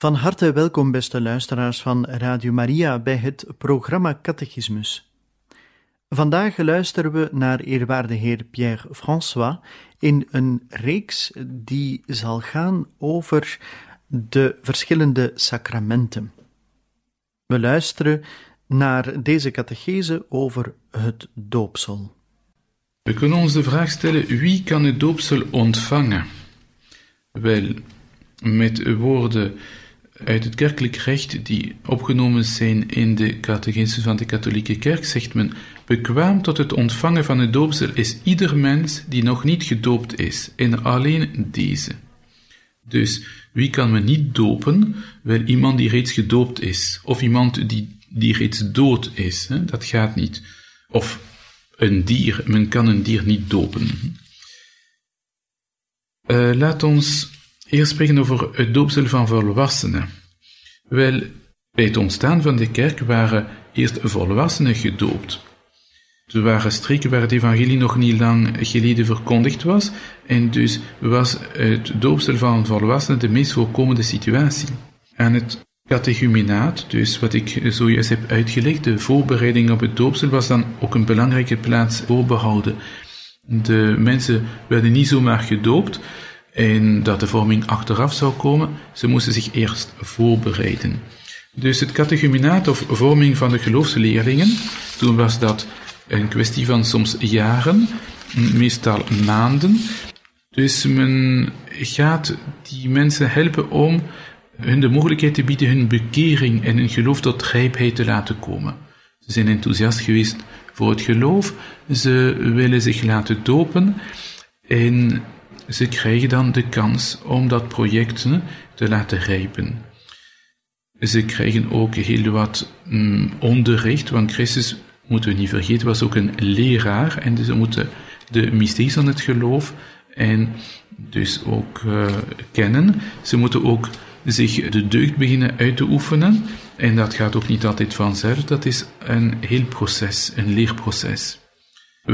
Van harte welkom, beste luisteraars van Radio Maria, bij het programma Catechismus. Vandaag luisteren we naar eerwaarde heer Pierre François in een reeks die zal gaan over de verschillende sacramenten. We luisteren naar deze catechese over het doopsel. We kunnen ons de vraag stellen: wie kan het doopsel ontvangen? Wel, met woorden uit het kerkelijk recht die opgenomen zijn in de catechismus van de katholieke kerk, zegt men, bekwaam tot het ontvangen van het doopsel is ieder mens die nog niet gedoopt is, en alleen deze. Dus wie kan men niet dopen? Wel iemand die reeds gedoopt is, of iemand die, die reeds dood is, hè? dat gaat niet. Of een dier, men kan een dier niet dopen. Uh, laat ons Eerst spreken over het doopsel van volwassenen. Wel, bij het ontstaan van de kerk waren eerst volwassenen gedoopt. Er waren streken waar het evangelie nog niet lang geleden verkondigd was, en dus was het doopsel van volwassenen de meest voorkomende situatie. Aan het catechumenaat, dus wat ik zojuist heb uitgelegd, de voorbereiding op het doopsel, was dan ook een belangrijke plaats voorbehouden. De mensen werden niet zomaar gedoopt, en dat de vorming achteraf zou komen, ze moesten zich eerst voorbereiden. Dus het catechumenaat of vorming van de geloofsleerlingen, toen was dat een kwestie van soms jaren, meestal maanden. Dus men gaat die mensen helpen om hun de mogelijkheid te bieden hun bekering en hun geloof tot rijpheid te laten komen. Ze zijn enthousiast geweest voor het geloof, ze willen zich laten dopen en ze krijgen dan de kans om dat project te laten rijpen. Ze krijgen ook heel wat mm, onderricht, want Christus, moeten we niet vergeten, was ook een leraar en ze moeten de mysteries van het geloof en dus ook uh, kennen. Ze moeten ook zich de deugd beginnen uit te oefenen en dat gaat ook niet altijd vanzelf, dat is een heel proces, een leerproces.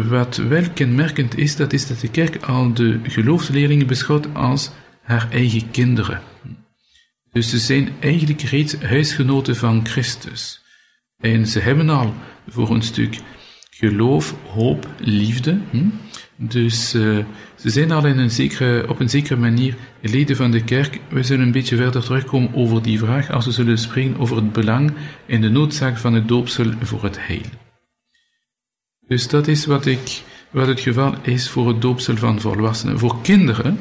Wat wel kenmerkend is, dat is dat de kerk al de geloofsleerlingen beschouwt als haar eigen kinderen. Dus ze zijn eigenlijk reeds huisgenoten van Christus. En ze hebben al voor een stuk geloof, hoop, liefde. Hm? Dus uh, ze zijn al in een zekere, op een zekere manier leden van de kerk. We zullen een beetje verder terugkomen over die vraag als we zullen spreken over het belang en de noodzaak van het doopsel voor het heil. Dus dat is wat, ik, wat het geval is voor het doopsel van volwassenen. Voor kinderen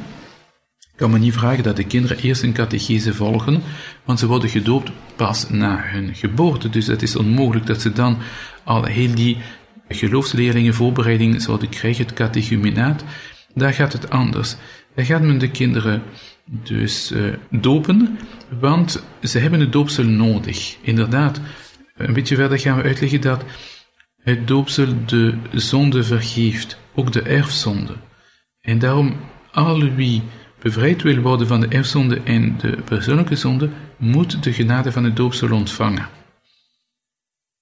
kan men niet vragen dat de kinderen eerst een catechese volgen, want ze worden gedoopt pas na hun geboorte. Dus het is onmogelijk dat ze dan al heel die geloofsleerlingen voorbereiding zouden krijgen, het catechumenaat. Daar gaat het anders. Daar gaat men de kinderen dus uh, dopen, want ze hebben het doopsel nodig. Inderdaad, een beetje verder gaan we uitleggen dat het doopsel de zonde vergeeft, ook de erfzonde. En daarom, al wie bevrijd wil worden van de erfzonde en de persoonlijke zonde, moet de genade van het doopsel ontvangen.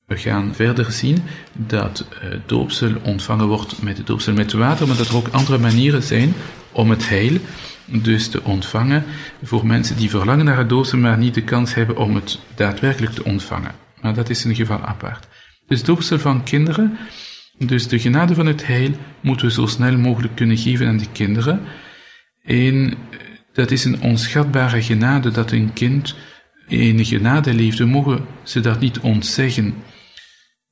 We gaan verder zien dat het doopsel ontvangen wordt met het doopsel met water, maar dat er ook andere manieren zijn om het heil dus te ontvangen voor mensen die verlangen naar het doopsel, maar niet de kans hebben om het daadwerkelijk te ontvangen. Maar dat is een geval apart. Dus doopsel van kinderen, dus de genade van het heil, moeten we zo snel mogelijk kunnen geven aan de kinderen. En Dat is een onschatbare genade dat een kind in genade leeft. We mogen ze dat niet ontzeggen.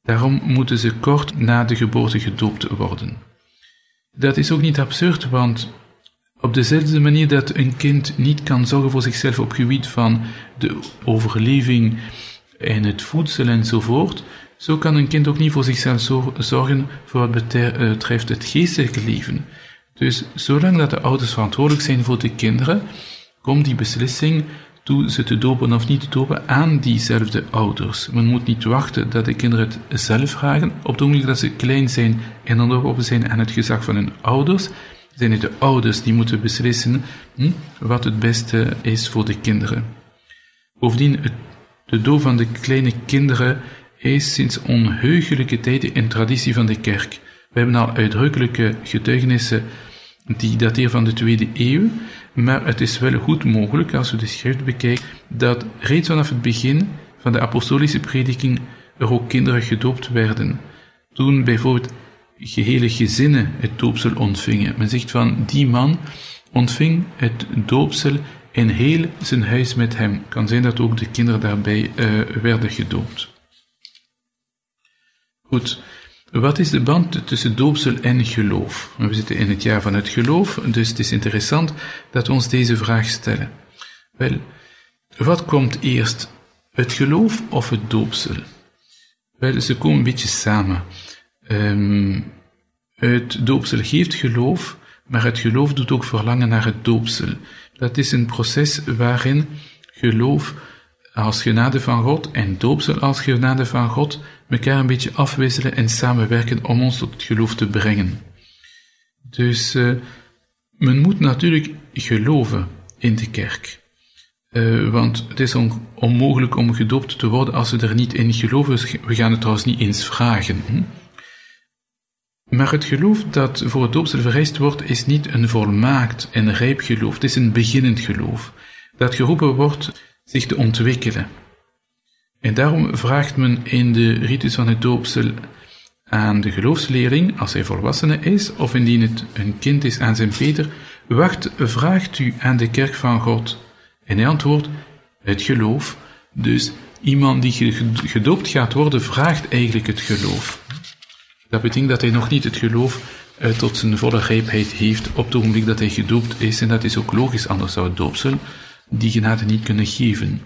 Daarom moeten ze kort na de geboorte gedoopt worden. Dat is ook niet absurd, want op dezelfde manier dat een kind niet kan zorgen voor zichzelf op gebied van de overleving en het voedsel enzovoort, zo kan een kind ook niet voor zichzelf zorgen voor wat eh, betreft het geestelijke leven. Dus zolang dat de ouders verantwoordelijk zijn voor de kinderen, komt die beslissing toe ze te dopen of niet te dopen aan diezelfde ouders. Men moet niet wachten dat de kinderen het zelf vragen. Op het ogenblik dat ze klein zijn en onderworpen zijn aan het gezag van hun ouders, zijn het de ouders die moeten beslissen hm, wat het beste is voor de kinderen. Bovendien, de doop van de kleine kinderen is sinds onheugelijke tijden een traditie van de kerk. We hebben al uitdrukkelijke getuigenissen die dateren van de tweede eeuw, maar het is wel goed mogelijk, als we de schrift bekijken, dat reeds vanaf het begin van de apostolische prediking er ook kinderen gedoopt werden. Toen bijvoorbeeld gehele gezinnen het doopsel ontvingen. Men zegt van die man ontving het doopsel en heel zijn huis met hem. Kan zijn dat ook de kinderen daarbij uh, werden gedoopt. Goed, wat is de band tussen doopsel en geloof? We zitten in het jaar van het geloof, dus het is interessant dat we ons deze vraag stellen. Wel, wat komt eerst, het geloof of het doopsel? Wel, ze komen een beetje samen. Um, het doopsel geeft geloof, maar het geloof doet ook verlangen naar het doopsel. Dat is een proces waarin geloof als genade van God en doopsel als genade van God elkaar een beetje afwisselen en samenwerken om ons tot het geloof te brengen. Dus uh, men moet natuurlijk geloven in de kerk. Uh, want het is on onmogelijk om gedoopt te worden als we er niet in geloven. We gaan het trouwens niet eens vragen. Hm? Maar het geloof dat voor het doopsel vereist wordt, is niet een volmaakt en rijp geloof. Het is een beginnend geloof. Dat geroepen wordt zich te ontwikkelen. En daarom vraagt men in de ritus van het doopsel aan de geloofsleerling, als hij volwassene is, of indien het een kind is aan zijn Peter, wacht, vraagt u aan de kerk van God. En hij antwoordt, het geloof. Dus iemand die gedoopt gaat worden, vraagt eigenlijk het geloof. Dat betekent dat hij nog niet het geloof uh, tot zijn volle rijpheid heeft op het ogenblik dat hij gedoopt is, en dat is ook logisch, anders zou het doopsel die genade niet kunnen geven.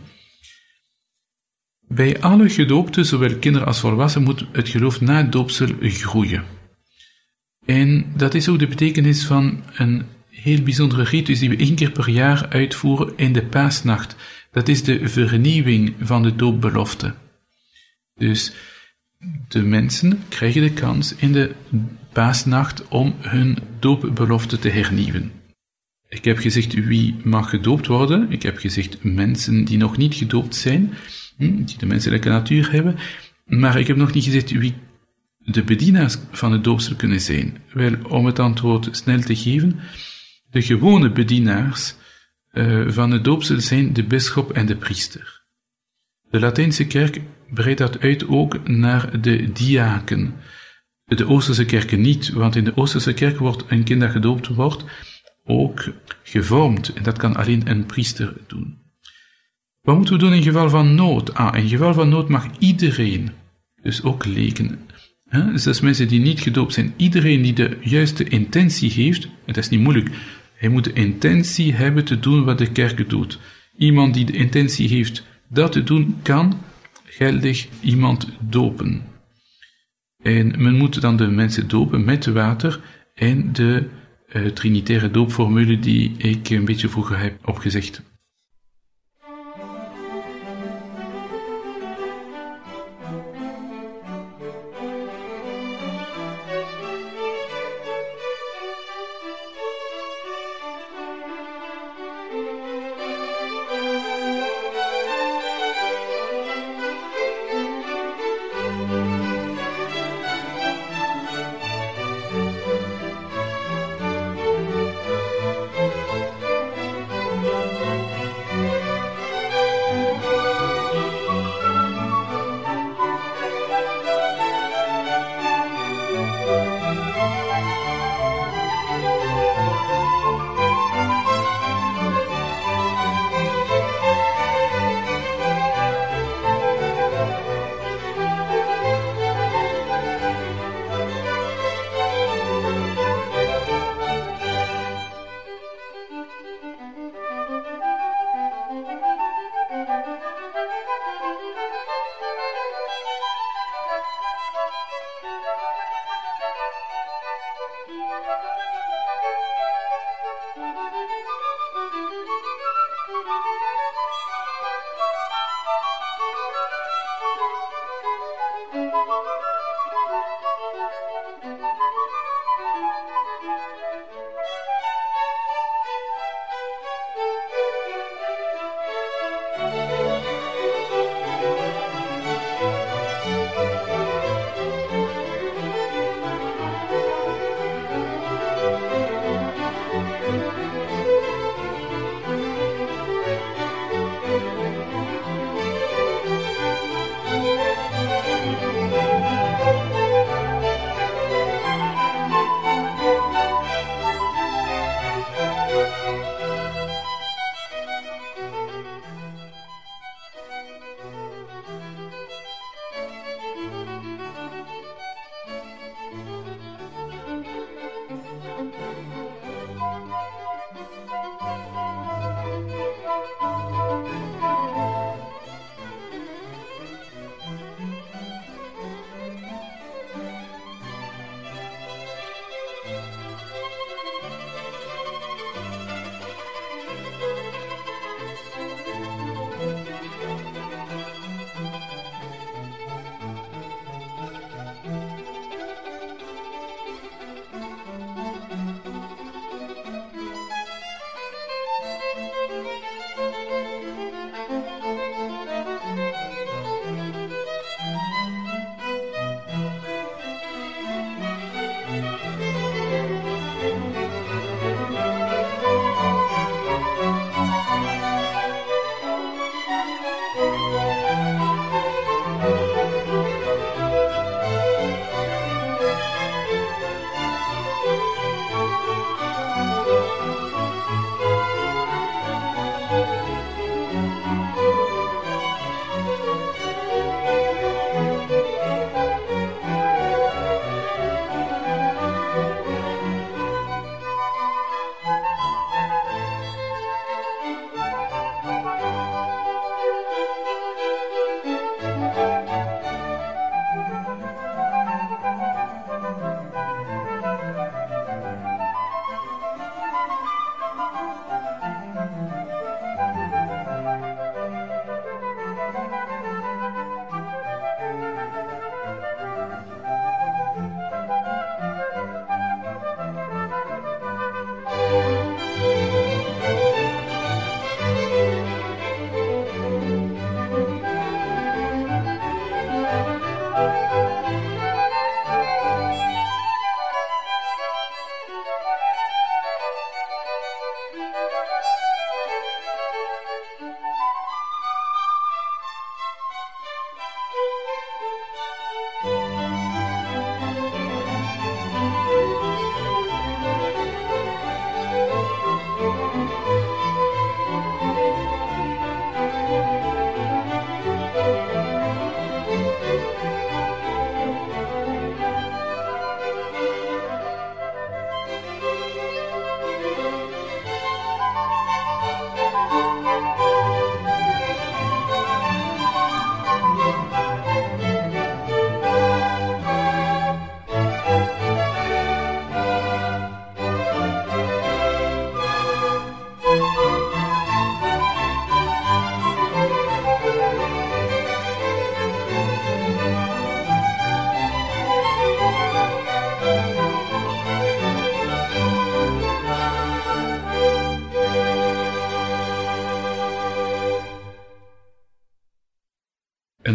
Bij alle gedoopten, zowel kinderen als volwassenen, moet het geloof na het doopsel groeien. En dat is ook de betekenis van een heel bijzondere ritus die we één keer per jaar uitvoeren in de paasnacht. Dat is de vernieuwing van de doopbelofte. Dus de mensen krijgen de kans in de paasnacht om hun doopbelofte te hernieuwen. Ik heb gezegd wie mag gedoopt worden. Ik heb gezegd mensen die nog niet gedoopt zijn, hm, die de menselijke natuur hebben. Maar ik heb nog niet gezegd wie de bedienaars van het doopsel kunnen zijn. Wel, om het antwoord snel te geven, de gewone bedienaars uh, van het doopsel zijn de bisschop en de priester. De Latijnse kerk breidt dat uit ook naar de diaken. De Oosterse kerken niet, want in de Oosterse kerk wordt een kind dat gedoopt wordt ook gevormd. En dat kan alleen een priester doen. Wat moeten we doen in geval van nood? Ah, in geval van nood mag iedereen, dus ook leken, hè, zelfs mensen die niet gedoopt zijn, iedereen die de juiste intentie heeft, en dat is niet moeilijk, hij moet de intentie hebben te doen wat de kerk doet. Iemand die de intentie heeft dat te doen, kan geldig iemand dopen. En men moet dan de mensen dopen met water en de trinitaire doopformule die ik een beetje vroeger heb opgezegd.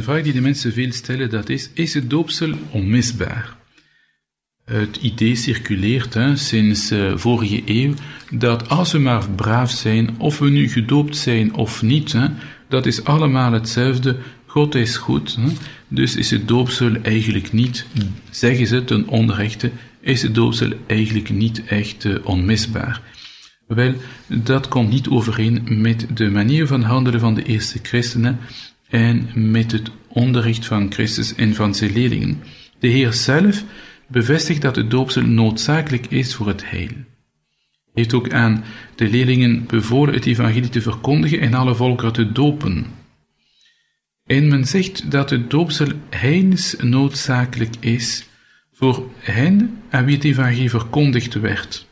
Vraag die de mensen veel stellen, dat is, is het doopsel onmisbaar? Het idee circuleert hè, sinds uh, vorige eeuw dat als we maar braaf zijn, of we nu gedoopt zijn of niet, hè, dat is allemaal hetzelfde. God is goed. Hè, dus is het doopsel eigenlijk niet, zeggen ze ten onrechte, is het doopsel eigenlijk niet echt uh, onmisbaar. Wel, dat komt niet overeen met de manier van handelen van de eerste christenen en met het onderricht van Christus en van zijn leerlingen. De Heer zelf bevestigt dat het doopsel noodzakelijk is voor het heil. Hij heeft ook aan de leerlingen bevolen het evangelie te verkondigen en alle volkeren te dopen. En men zegt dat het doopsel heils noodzakelijk is voor hen aan wie het evangelie verkondigd werd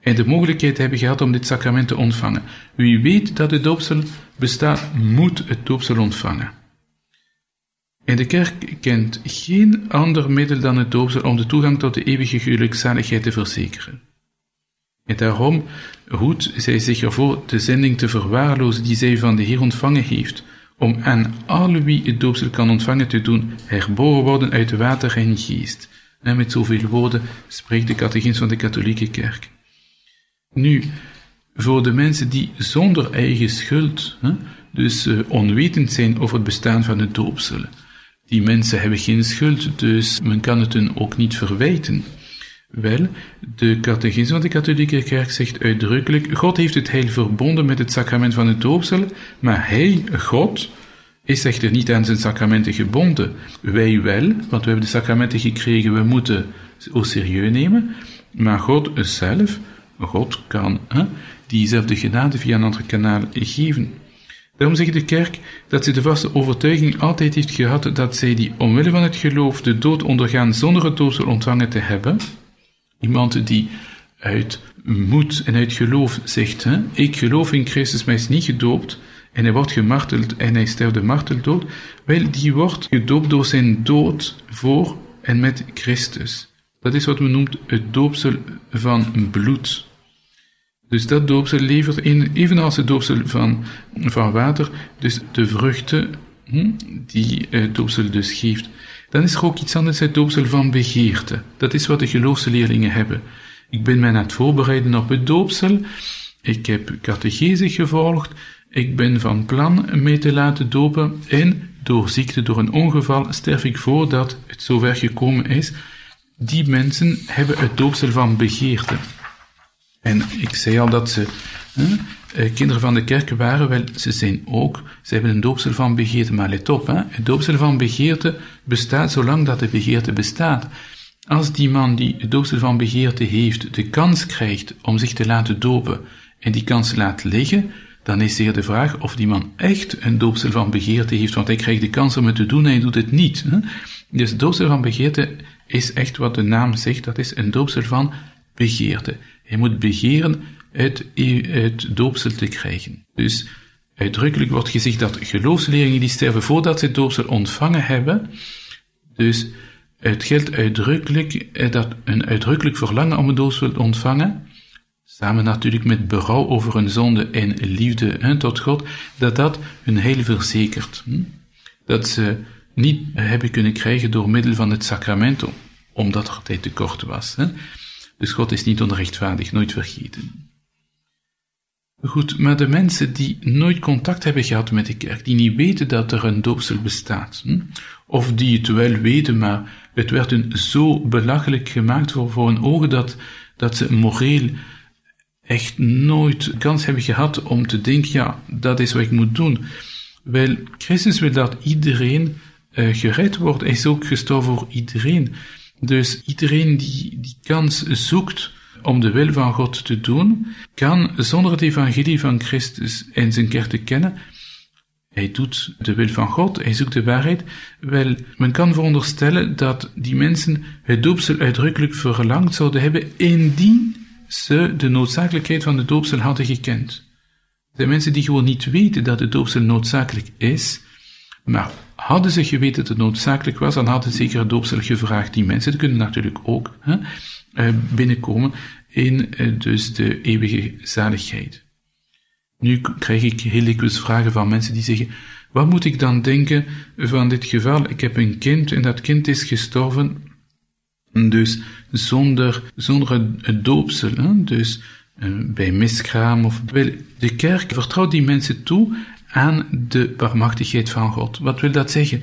en de mogelijkheid hebben gehad om dit sacrament te ontvangen. Wie weet dat het doopsel bestaat, moet het doopsel ontvangen. En de kerk kent geen ander middel dan het doopsel om de toegang tot de eeuwige gelukzaligheid te verzekeren. En daarom hoedt zij zich ervoor de zending te verwaarlozen die zij van de Heer ontvangen heeft, om aan alle wie het doopsel kan ontvangen te doen herboren worden uit water en geest. En met zoveel woorden spreekt de catechins van de katholieke kerk. Nu, voor de mensen die zonder eigen schuld, hè, dus uh, onwetend zijn over het bestaan van het doopsel, die mensen hebben geen schuld, dus men kan het hun ook niet verwijten. Wel, de catechisme van de katholieke kerk zegt uitdrukkelijk, God heeft het heil verbonden met het sacrament van het doopsel, maar hij, God, is echter niet aan zijn sacramenten gebonden. Wij wel, want we hebben de sacramenten gekregen, we moeten ze serieus nemen, maar God zelf God kan hè, diezelfde genade via een ander kanaal geven. Daarom zegt de kerk dat ze de vaste overtuiging altijd heeft gehad dat zij die omwille van het geloof de dood ondergaan zonder het doopsel ontvangen te hebben. Iemand die uit moed en uit geloof zegt, hè, ik geloof in Christus, maar is niet gedoopt, en hij wordt gemarteld en hij sterft de marteldood, wel, die wordt gedoopt door zijn dood voor en met Christus. Dat is wat men noemt het doopsel van bloed. Dus dat doopsel levert, in, evenals het doopsel van, van water, dus de vruchten hm, die het doopsel dus geeft. Dan is er ook iets anders, het doopsel van begeerte. Dat is wat de geloofsleerlingen hebben. Ik ben mij aan het voorbereiden op het doopsel. Ik heb catechese gevolgd. Ik ben van plan mee te laten dopen. En door ziekte, door een ongeval, sterf ik voordat het zover gekomen is. Die mensen hebben het doopsel van begeerte. En ik zei al dat ze hè, eh, kinderen van de kerk waren, wel, ze zijn ook, ze hebben een doopsel van begeerte, maar let op, hè, het doopsel van begeerte bestaat zolang dat de begeerte bestaat. Als die man die het doopsel van begeerte heeft, de kans krijgt om zich te laten dopen en die kans laat liggen, dan is zeer de vraag of die man echt een doopsel van begeerte heeft, want hij krijgt de kans om het te doen en hij doet het niet. Hè? Dus doopsel van begeerte is echt wat de naam zegt, dat is een doopsel van begeerte. Hij moet begeren het, doopsel te krijgen. Dus uitdrukkelijk wordt gezegd dat geloofsleerlingen die sterven voordat ze het doopsel ontvangen hebben, dus het geldt uitdrukkelijk eh, dat een uitdrukkelijk verlangen om het doopsel te ontvangen, samen natuurlijk met berouw over hun zonde en liefde hè, tot God, dat dat hun heil verzekert. Hm? Dat ze niet hebben kunnen krijgen door middel van het sacramento, omdat er tijd tekort was. Hè? Dus God is niet onrechtvaardig, nooit vergeten. Goed, maar de mensen die nooit contact hebben gehad met de kerk, die niet weten dat er een doopsel bestaat, hm? of die het wel weten, maar het werd hun zo belachelijk gemaakt voor, voor hun ogen dat, dat ze moreel echt nooit kans hebben gehad om te denken, ja, dat is wat ik moet doen. Wel, Christus wil dat iedereen uh, gered wordt. Hij is ook gestorven voor iedereen. Dus iedereen die die kans zoekt om de wil van God te doen, kan zonder het evangelie van Christus en zijn kerk te kennen, hij doet de wil van God, hij zoekt de waarheid. Wel, men kan veronderstellen dat die mensen het doopsel uitdrukkelijk verlangd zouden hebben indien ze de noodzakelijkheid van de doopsel hadden gekend. Er zijn mensen die gewoon niet weten dat de doopsel noodzakelijk is, maar hadden ze geweten dat het noodzakelijk was, dan hadden ze zeker doopsel gevraagd. Die mensen kunnen natuurlijk ook hè, eh, binnenkomen in eh, dus de eeuwige zaligheid. Nu krijg ik heel dikwijls vragen van mensen die zeggen, wat moet ik dan denken van dit geval? Ik heb een kind en dat kind is gestorven, dus zonder, zonder het doopsel, hè? dus uh, bij miskraam of... De kerk vertrouwt die mensen toe aan de barmachtigheid van God. Wat wil dat zeggen?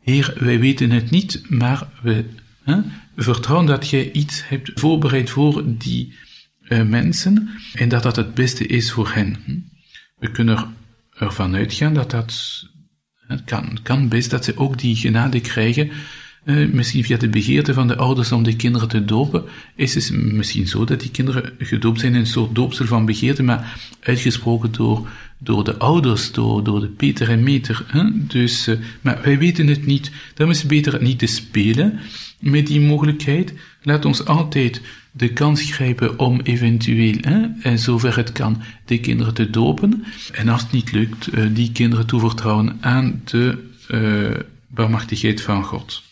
Heer, wij weten het niet, maar we, hè, we vertrouwen dat jij iets hebt voorbereid voor die uh, mensen en dat dat het beste is voor hen. We kunnen ervan uitgaan dat dat het kan, kan best dat ze ook die genade krijgen uh, misschien via de begeerte van de ouders om de kinderen te dopen, is het misschien zo dat die kinderen gedoopt zijn in een soort doopsel van begeerte, maar uitgesproken door, door de ouders, door, door de Peter en Meter. Hè? Dus, uh, maar wij weten het niet. Dan is het beter niet te spelen met die mogelijkheid. Laat ons altijd de kans grijpen om eventueel, hè, en zover het kan, de kinderen te dopen. En als het niet lukt, die kinderen toevertrouwen aan de barmachtigheid van God.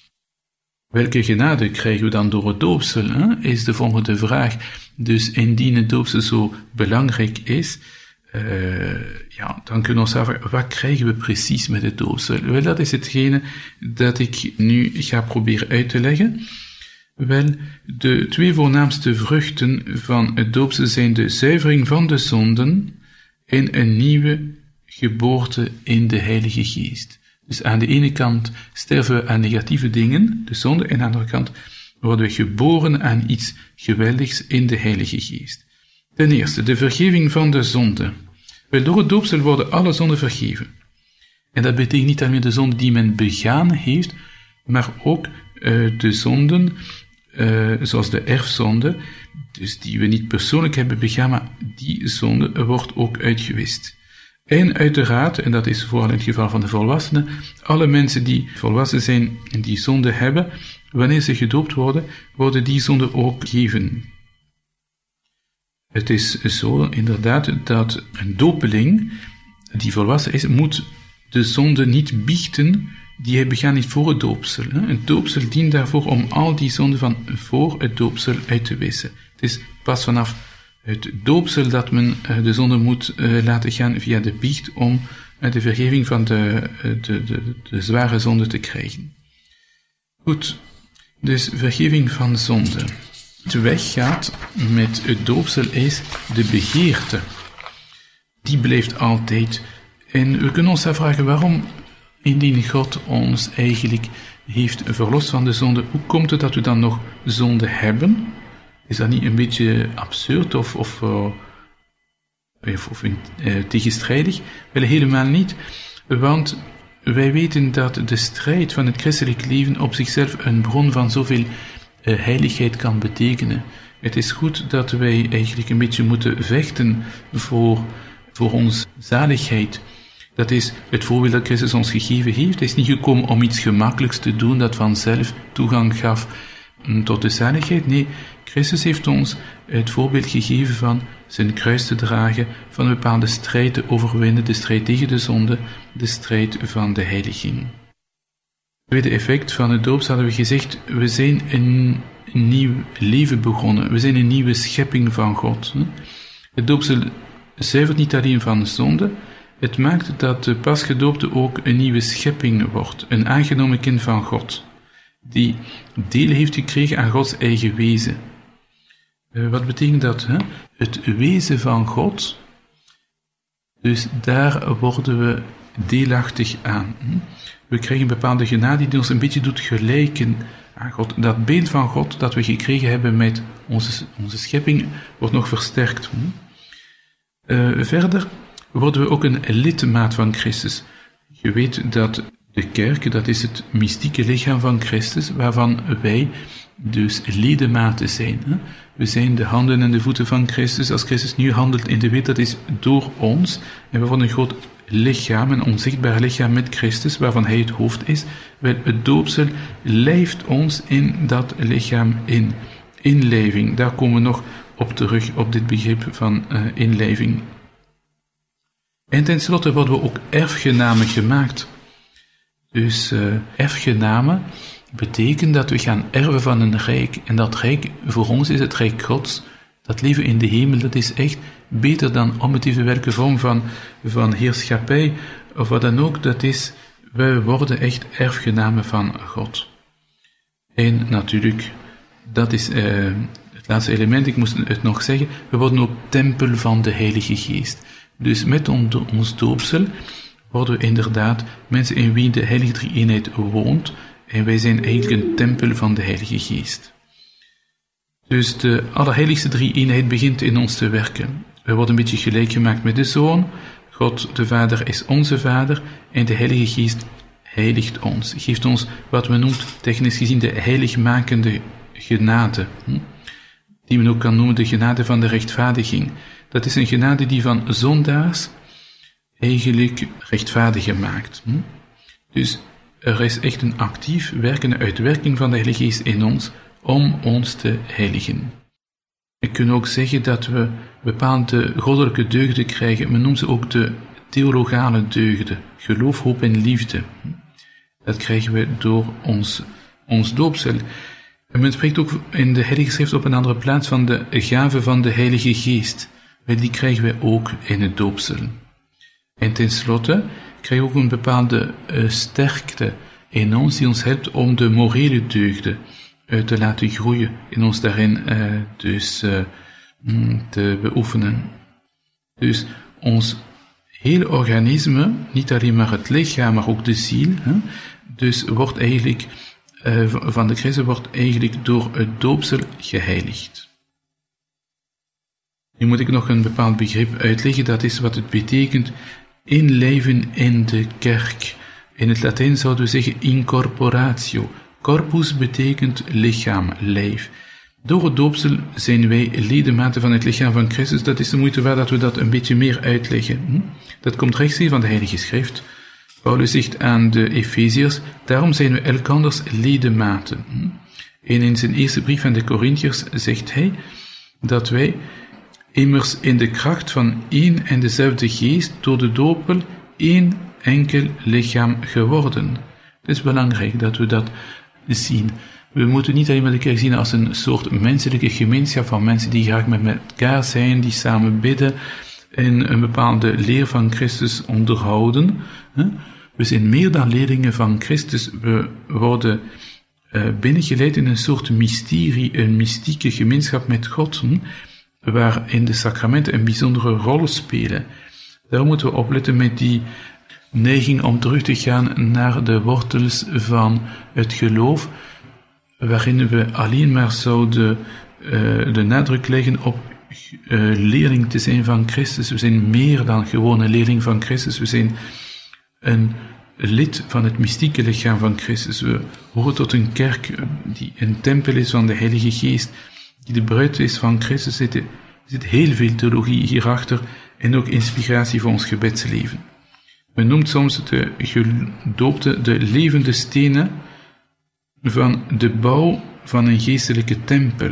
Welke genade krijgen we dan door het doopsel? Hè? Is de volgende vraag. Dus indien het doopsel zo belangrijk is, uh, ja, dan kunnen we ons afvragen, wat krijgen we precies met het doopsel? Wel, dat is hetgene dat ik nu ga proberen uit te leggen. Wel, de twee voornaamste vruchten van het doopsel zijn de zuivering van de zonden en een nieuwe geboorte in de Heilige Geest. Dus aan de ene kant sterven we aan negatieve dingen, de zonde, en aan de andere kant worden we geboren aan iets geweldigs in de Heilige Geest. Ten eerste, de vergeving van de zonde. Wel, door het doopsel worden alle zonden vergeven. En dat betekent niet alleen de zonde die men begaan heeft, maar ook uh, de zonden, uh, zoals de erfzonde, dus die we niet persoonlijk hebben begaan, maar die zonde wordt ook uitgewist. En uiteraard, en dat is vooral in het geval van de volwassenen, alle mensen die volwassen zijn en die zonde hebben, wanneer ze gedoopt worden, worden die zonden ook gegeven. Het is zo inderdaad dat een dopeling die volwassen is, moet de zonde niet biechten die hij begaan heeft voor het doopsel. Een doopsel dient daarvoor om al die zonden van voor het doopsel uit te wissen. Het is pas vanaf het doopsel dat men eh, de zonde moet eh, laten gaan via de biecht om eh, de vergeving van de, de, de, de zware zonde te krijgen. Goed, dus vergeving van zonde. Het weggaat met het doopsel is de begeerte. Die blijft altijd. En we kunnen ons afvragen waarom, indien God ons eigenlijk heeft verlost van de zonde, hoe komt het dat we dan nog zonde hebben? Is dat niet een beetje absurd of, of, uh, of uh, tegenstrijdig? Wel helemaal niet, want wij weten dat de strijd van het christelijk leven op zichzelf een bron van zoveel uh, heiligheid kan betekenen. Het is goed dat wij eigenlijk een beetje moeten vechten voor, voor ons zaligheid. Dat is het voorbeeld dat Christus ons gegeven heeft. Hij is niet gekomen om iets gemakkelijks te doen dat vanzelf toegang gaf mm, tot de zaligheid. Nee, Christus heeft ons het voorbeeld gegeven van zijn kruis te dragen, van een bepaalde strijd te overwinnen, de strijd tegen de zonde, de strijd van de heiliging. Het tweede effect van het doop hadden we gezegd, we zijn een nieuw leven begonnen, we zijn een nieuwe schepping van God. Het doopsel zuivert niet alleen van zonde, het maakt dat de pasgedoopte ook een nieuwe schepping wordt, een aangenomen kind van God, die deel heeft gekregen aan Gods eigen wezen. Eh, wat betekent dat? Hè? Het wezen van God Dus daar worden we deelachtig aan. Hm? We krijgen een bepaalde genade die ons een beetje doet gelijken aan God. Dat beeld van God dat we gekregen hebben met onze, onze schepping wordt nog versterkt. Hm? Uh, verder worden we ook een lidmaat van Christus. Je weet dat de kerk, dat is het mystieke lichaam van Christus, waarvan wij dus ledematen zijn. Hè? We zijn de handen en de voeten van Christus. Als Christus nu handelt in de wereld, dat is door ons. En we worden een groot lichaam, een onzichtbaar lichaam met Christus, waarvan Hij het hoofd is. Wel, het doopsel lijft ons in dat lichaam in. Inleving, daar komen we nog op terug, op dit begrip van uh, inleving. En tenslotte worden we ook erfgenamen gemaakt. Dus uh, erfgenamen betekent dat we gaan erven van een rijk. En dat rijk, voor ons is het rijk Gods. Dat leven in de hemel, dat is echt beter dan om het even welke vorm van, van heerschappij of wat dan ook. Dat is, wij worden echt erfgenamen van God. En natuurlijk, dat is uh, het laatste element, ik moest het nog zeggen, we worden ook tempel van de Heilige Geest. Dus met ons doopsel worden we inderdaad mensen in wie de Heilige Drie-eenheid woont, en wij zijn eigenlijk een tempel van de Heilige Geest. Dus de Allerheiligste Drie-eenheid begint in ons te werken. We worden een beetje gelijk gemaakt met de Zoon. God, de Vader, is onze Vader en de Heilige Geest heiligt ons. Geeft ons wat we noemen, technisch gezien, de heiligmakende genade. Hm? Die men ook kan noemen de genade van de rechtvaardiging. Dat is een genade die van zondaars eigenlijk rechtvaardiger maakt. Hm? Dus er is echt een actief werkende uitwerking van de Heilige Geest in ons om ons te heiligen. Ik kan ook zeggen dat we bepaalde goddelijke deugden krijgen. Men noemt ze ook de theologale deugden. Geloof, hoop en liefde. Dat krijgen we door ons, ons doopsel. En men spreekt ook in de Heilige Schrift op een andere plaats van de gave van de Heilige Geest. Die krijgen we ook in het doopsel. En tenslotte krijgen ook een bepaalde uh, sterkte in ons die ons helpt om de morele deugden uh, te laten groeien, in ons daarin uh, dus mm, te beoefenen. Dus ons hele organisme, niet alleen maar het lichaam, maar ook de ziel, dus wordt eigenlijk van de christen wordt eigenlijk door het doopsel geheiligd. Nu moet ik nog een bepaald begrip uitleggen, dat is wat het betekent inleven in de kerk. In het Latijn zouden we zeggen incorporatio. Corpus betekent lichaam, lijf. Door het doopsel zijn wij ledematen van het lichaam van Christus. Dat is de moeite waard dat we dat een beetje meer uitleggen. Hm? Dat komt rechtstreeks van de Heilige Schrift. Paulus zegt aan de Efeziërs, daarom zijn we elkanders ledematen. Hm? En in zijn eerste brief aan de Corinthiërs zegt hij dat wij immers in de kracht van één en dezelfde geest door de dopel één enkel lichaam geworden. Het is belangrijk dat we dat zien. We moeten niet alleen maar de zien als een soort menselijke gemeenschap van mensen die graag met elkaar zijn, die samen bidden en een bepaalde leer van Christus onderhouden. We zijn meer dan leerlingen van Christus. We worden eh, binnengeleid in een soort mysterie, een mystieke gemeenschap met God waarin de sacramenten een bijzondere rol spelen. Daar moeten we opletten met die neiging om terug te gaan naar de wortels van het geloof, waarin we alleen maar zouden uh, de nadruk leggen op uh, leerling te zijn van Christus. We zijn meer dan gewoon een leerling van Christus. We zijn een lid van het mystieke lichaam van Christus. We horen tot een kerk die een tempel is van de Heilige Geest die de bruid is van Christus, zit, zit heel veel theologie hierachter en ook inspiratie voor ons gebedsleven. Men noemt soms de gedoopte de levende stenen van de bouw van een geestelijke tempel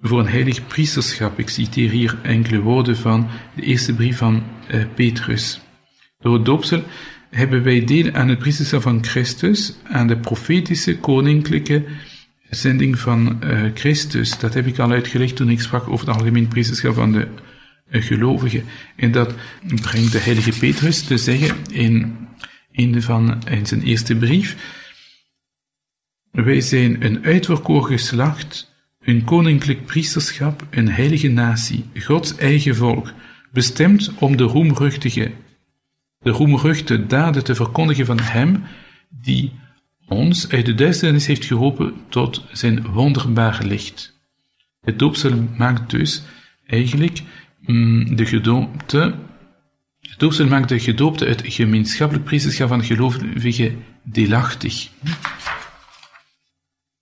voor een heilig priesterschap. Ik citeer hier enkele woorden van de eerste brief van uh, Petrus. Door het doopsel hebben wij deel aan het priesterschap van Christus, aan de profetische, koninklijke zending van uh, Christus, dat heb ik al uitgelegd toen ik sprak over het algemeen priesterschap van de uh, gelovigen. En dat brengt de heilige Petrus te zeggen in, in, van, in zijn eerste brief, wij zijn een uitverkoren geslacht, een koninklijk priesterschap, een heilige natie, Gods eigen volk, bestemd om de roemruchtige, de roemruchte daden te verkondigen van Hem die ons uit de duisternis heeft geholpen tot zijn wonderbaar licht. Het doopsel maakt dus eigenlijk mm, de gedoopte, het doopsel maakt de gedoopte het gemeenschappelijk priesterschap van gelovigen deelachtig.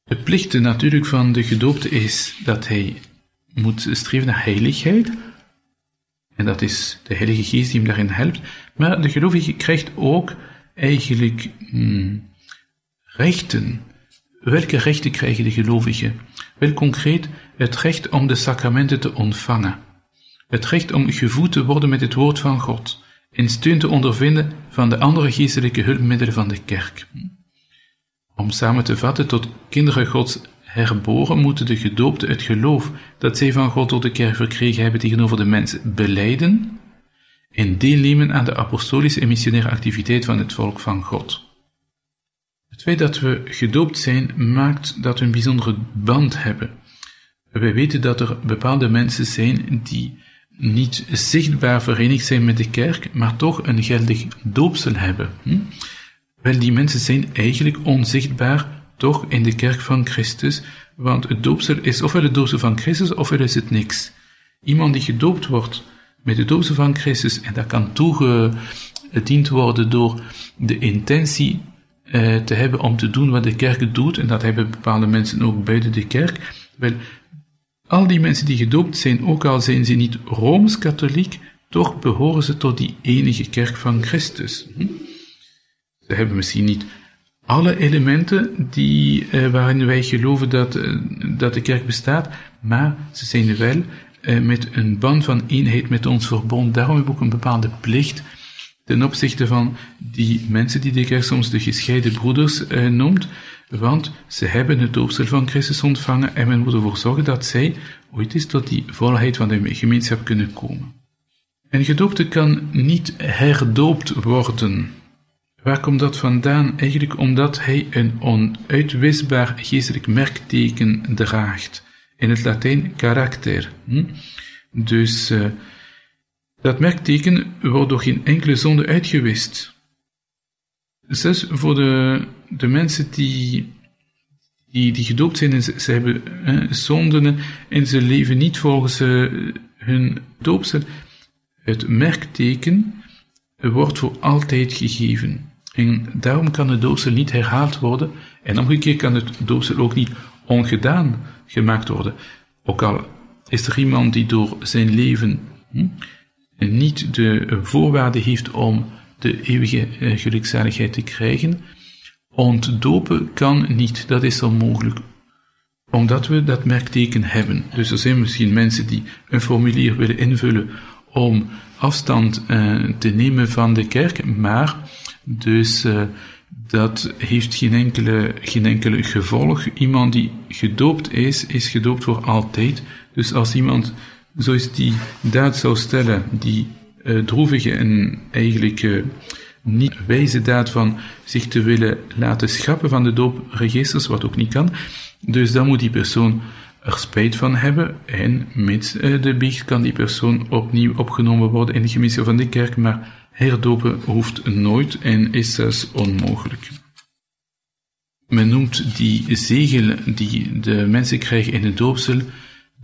De plicht natuurlijk van de gedoopte is dat hij moet streven naar heiligheid, en dat is de Heilige Geest die hem daarin helpt, maar de gelovige krijgt ook eigenlijk hmm, rechten. Welke rechten krijgen de gelovigen? Wel concreet het recht om de sacramenten te ontvangen, het recht om gevoed te worden met het woord van God en steun te ondervinden van de andere geestelijke hulpmiddelen van de kerk. Om samen te vatten tot kinderen Gods herboren moeten de gedoopten het geloof dat zij van God door de kerk verkregen hebben tegenover de mensen beleiden en deelnemen aan de apostolische en missionaire activiteit van het volk van God. Feit dat we gedoopt zijn maakt dat we een bijzondere band hebben. Wij weten dat er bepaalde mensen zijn die niet zichtbaar verenigd zijn met de kerk, maar toch een geldig doopsel hebben. Hm? Wel, die mensen zijn eigenlijk onzichtbaar, toch in de kerk van Christus, want het doopsel is ofwel het doopsel van Christus, ofwel is het niks. Iemand die gedoopt wordt met het doopsel van Christus, en dat kan toegediend worden door de intentie eh, te hebben om te doen wat de kerk doet, en dat hebben bepaalde mensen ook buiten de kerk. Wel, al die mensen die gedoopt zijn, ook al zijn ze niet rooms-katholiek, toch behoren ze tot die enige kerk van Christus. Hm? Ze hebben misschien niet alle elementen die, uh, waarin wij geloven dat, uh, dat de kerk bestaat, maar ze zijn wel met een band van eenheid met ons verbonden. Daarom hebben we ook een bepaalde plicht ten opzichte van die mensen die de kerk soms de gescheiden broeders noemt, want ze hebben het doopsel van Christus ontvangen en men moet ervoor zorgen dat zij ooit eens tot die volheid van de gemeenschap kunnen komen. Een gedoopte kan niet herdoopt worden. Waar komt dat vandaan? Eigenlijk omdat hij een onuitwisbaar geestelijk merkteken draagt. In het Latijn karakter. Hm? Dus uh, dat merkteken wordt door geen enkele zonde uitgewist. Zelfs voor de, de mensen die, die, die gedoopt zijn en ze, hebben uh, zonden en ze leven niet volgens uh, hun doopsel, het merkteken wordt voor altijd gegeven. En daarom kan het doopsel niet herhaald worden en omgekeerd kan het doopsel ook niet ongedaan gemaakt worden. Ook al is er iemand die door zijn leven hm, niet de voorwaarden heeft om de eeuwige eh, gelukzaligheid te krijgen, ontdopen kan niet, dat is onmogelijk omdat we dat merkteken hebben. Dus er zijn misschien mensen die een formulier willen invullen om afstand uh, te nemen van de kerk, maar dus uh, dat heeft geen enkele, geen enkele gevolg. Iemand die gedoopt is, is gedoopt voor altijd. Dus als iemand zoals die daad zou stellen, die uh, droevige en eigenlijk uh, niet wijze daad van zich te willen laten schrappen van de doopregisters, wat ook niet kan, dus dan moet die persoon er spijt van hebben en met uh, de biecht kan die persoon opnieuw opgenomen worden in de gemeenschap van de kerk, maar Herdopen hoeft nooit en is zelfs onmogelijk. Men noemt die zegel die de mensen krijgen in het doopsel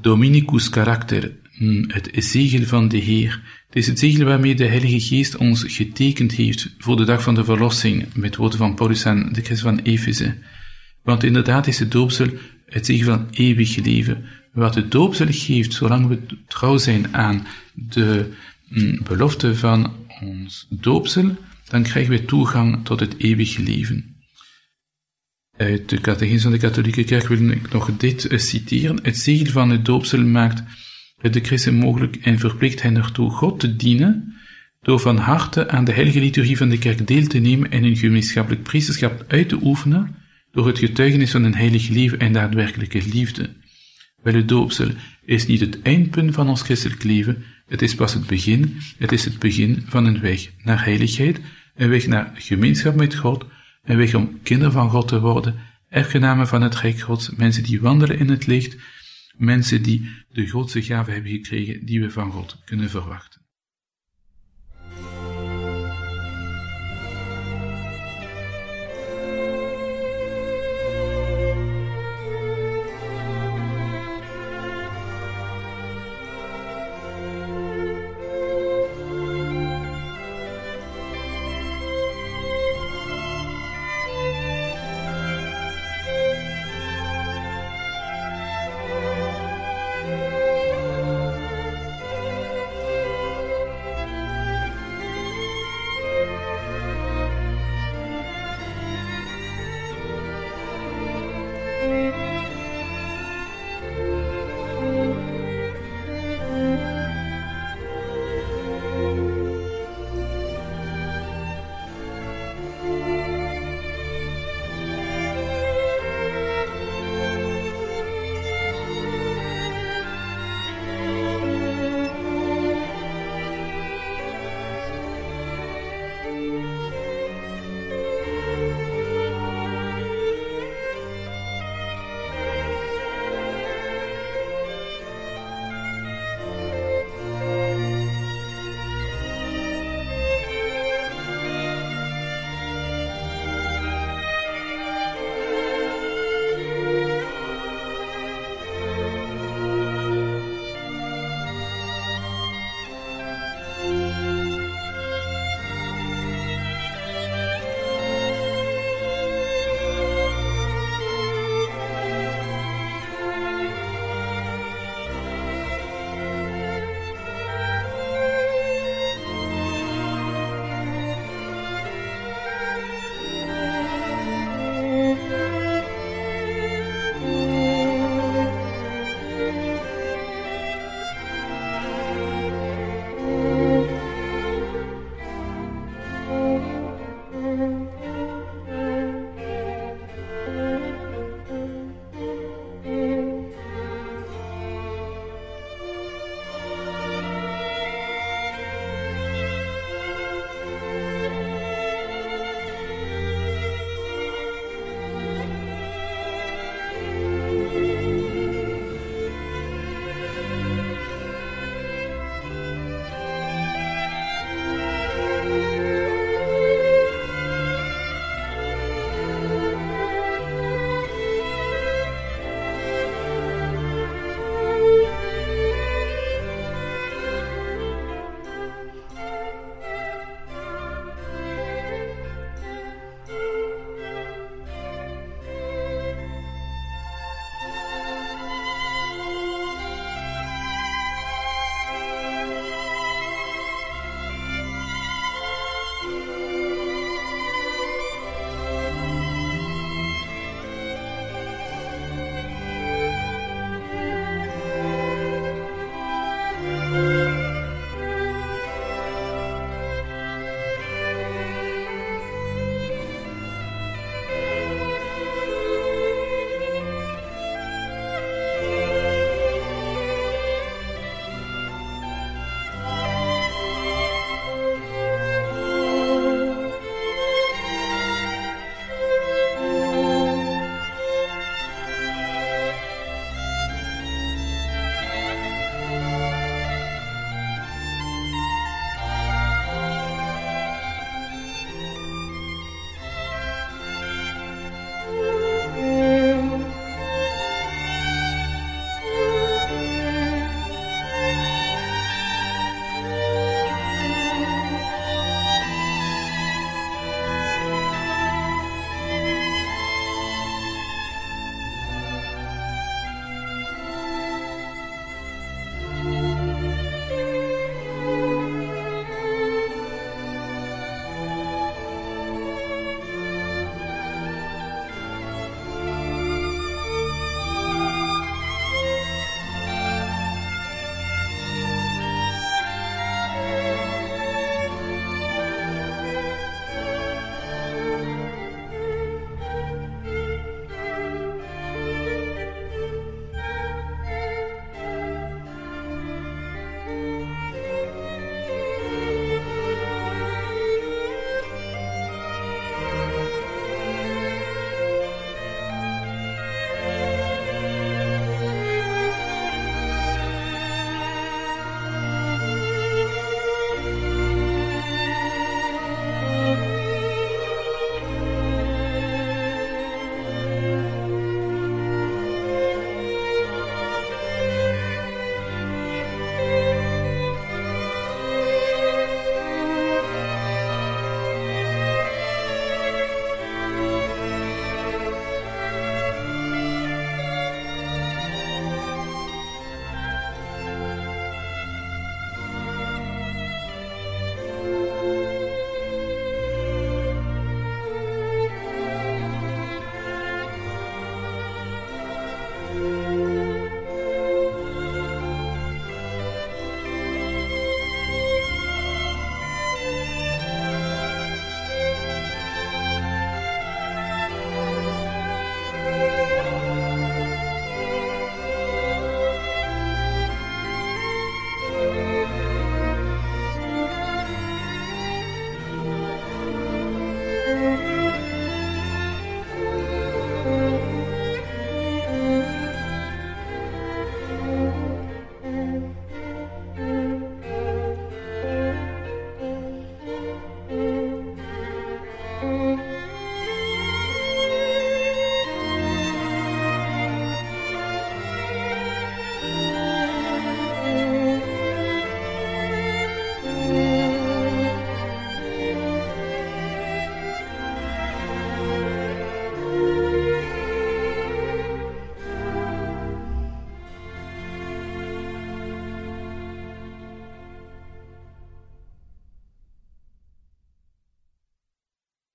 Dominicus karakter, hm, het zegel van de Heer. Het is het zegel waarmee de Heilige Geest ons getekend heeft voor de dag van de verlossing, met woorden van Paulus aan de Christus van Efeze. Want inderdaad is het doopsel het zegel van eeuwig leven. Wat het doopsel geeft, zolang we trouw zijn aan de hm, belofte van ons doopsel, dan krijgen we toegang tot het eeuwige leven. Uit de catechisme van de katholieke kerk wil ik nog dit eh, citeren. Het zegel van het doopsel maakt het de christen mogelijk en verplicht hen ertoe God te dienen, door van harte aan de heilige liturgie van de kerk deel te nemen en een gemeenschappelijk priesterschap uit te oefenen, door het getuigenis van een heilig leven en daadwerkelijke liefde. Wel, het doopsel is niet het eindpunt van ons christelijk leven, het is pas het begin, het is het begin van een weg naar heiligheid, een weg naar gemeenschap met God, een weg om kinder van God te worden, erfgenamen van het Rijk Gods, mensen die wandelen in het licht, mensen die de grootste gave hebben gekregen die we van God kunnen verwachten.